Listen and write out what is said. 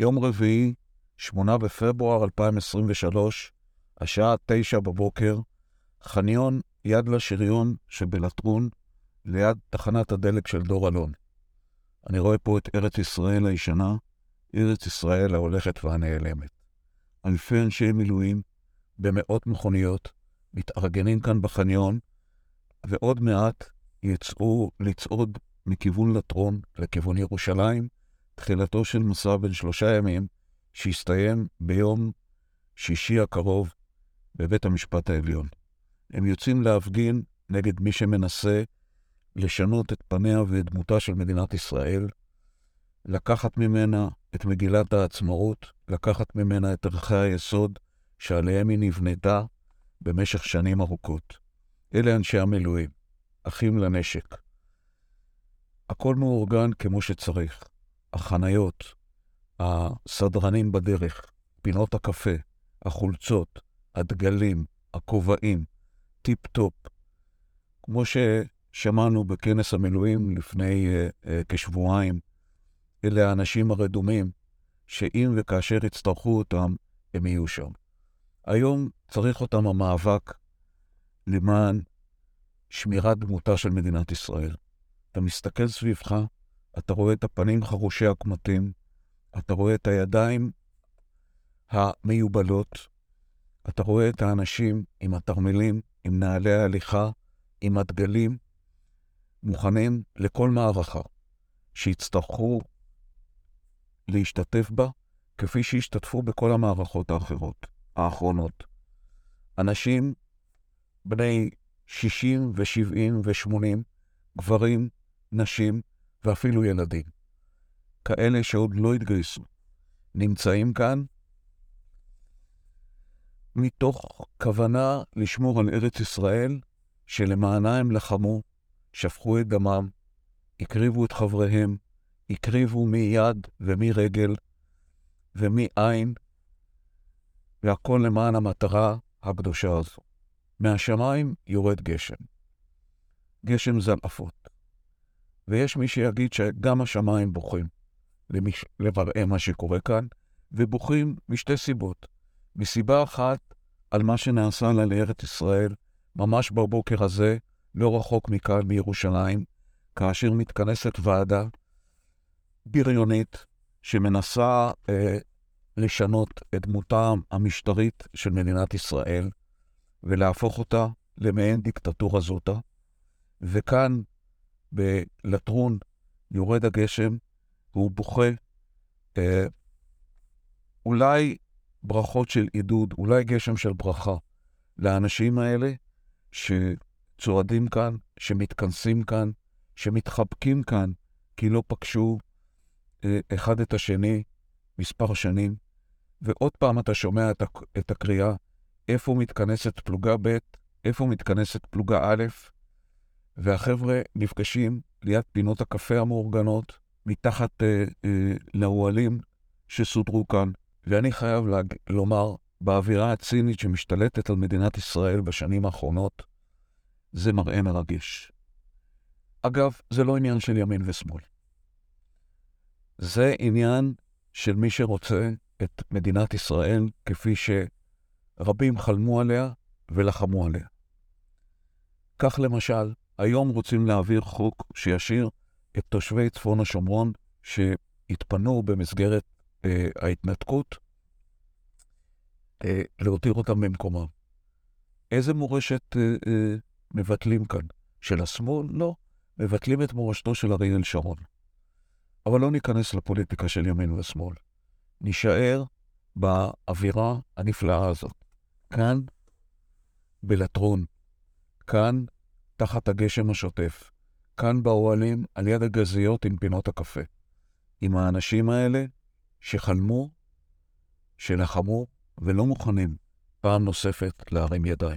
יום רביעי, 8 בפברואר 2023, השעה 9 בבוקר, חניון יד לשריון שבלטרון, ליד תחנת הדלק של דור אלון. אני רואה פה את ארץ ישראל הישנה, ארץ ישראל ההולכת והנעלמת. אלפי אנשי מילואים במאות מכוניות מתארגנים כאן בחניון, ועוד מעט יצאו לצעוד מכיוון לטרון לכיוון ירושלים, תחילתו של מסע בן שלושה ימים, שיסתיים ביום שישי הקרוב בבית המשפט העליון. הם יוצאים להפגין נגד מי שמנסה לשנות את פניה ואת דמותה של מדינת ישראל, לקחת ממנה את מגילת העצמאות, לקחת ממנה את ערכי היסוד שעליהם היא נבנתה במשך שנים ארוכות. אלה אנשי המילואים, אחים לנשק. הכל מאורגן כמו שצריך. החניות, הסדרנים בדרך, פינות הקפה, החולצות, הדגלים, הכובעים, טיפ-טופ. כמו ששמענו בכנס המילואים לפני uh, uh, כשבועיים, אלה האנשים הרדומים, שאם וכאשר יצטרכו אותם, הם יהיו שם. היום צריך אותם המאבק למען שמירת דמותה של מדינת ישראל. אתה מסתכל סביבך, אתה רואה את הפנים חרושי הקמטים, אתה רואה את הידיים המיובלות, אתה רואה את האנשים עם התרמילים, עם נעלי ההליכה, עם הדגלים, מוכנים לכל מערכה שיצטרכו להשתתף בה, כפי שהשתתפו בכל המערכות האחרות, האחרונות. אנשים בני 60 ו-70 ו-80, גברים, נשים ואפילו ילדים. כאלה שעוד לא התגייסו, נמצאים כאן מתוך כוונה לשמור על ארץ ישראל, שלמענה הם לחמו, שפכו את דמם, הקריבו את חבריהם, הקריבו מיד ומרגל ומעין, והכל למען המטרה הקדושה הזו. מהשמיים יורד גשם. גשם זלעפות. ויש מי שיגיד שגם השמיים בוכים למש... למראה מה שקורה כאן, ובוכים משתי סיבות. מסיבה אחת, על מה שנעשה לה לארץ ישראל, ממש בבוקר הזה, לא רחוק מכאן, מירושלים, כאשר מתכנסת ועדה בריונית שמנסה אה, לשנות את דמותה המשטרית של מדינת ישראל ולהפוך אותה למעין דיקטטורה זוטה. וכאן, בלטרון, יורד הגשם והוא בוכה. אה, אולי ברכות של עידוד, אולי גשם של ברכה לאנשים האלה שצועדים כאן, שמתכנסים כאן, שמתחבקים כאן, כי לא פגשו אה, אחד את השני מספר שנים, ועוד פעם אתה שומע את. את הקריאה, איפה מתכנסת פלוגה ב', איפה מתכנסת פלוגה א', והחבר'ה נפגשים ליד פינות הקפה המאורגנות, מתחת אה, אה, לאוהלים שסודרו כאן. ואני חייב להג... לומר, באווירה הצינית שמשתלטת על מדינת ישראל בשנים האחרונות, זה מראה מרגש. אגב, זה לא עניין של ימין ושמאל. זה עניין של מי שרוצה את מדינת ישראל כפי שרבים חלמו עליה ולחמו עליה. כך למשל, היום רוצים להעביר חוק שישאיר את תושבי צפון השומרון שהתפנו במסגרת אה, ההתנתקות, אה, להותיר אותם במקומם. איזה מורשת אה, אה, מבטלים כאן? של השמאל? לא. מבטלים את מורשתו של אריאל שרון. אבל לא ניכנס לפוליטיקה של ימין ושמאל. נישאר באווירה הנפלאה הזאת. כאן, בלטרון. כאן, תחת הגשם השוטף. כאן באוהלים, על יד הגזיות עם פינות הקפה. עם האנשים האלה שחלמו, שלחמו ולא מוכנים פעם נוספת להרים ידיים.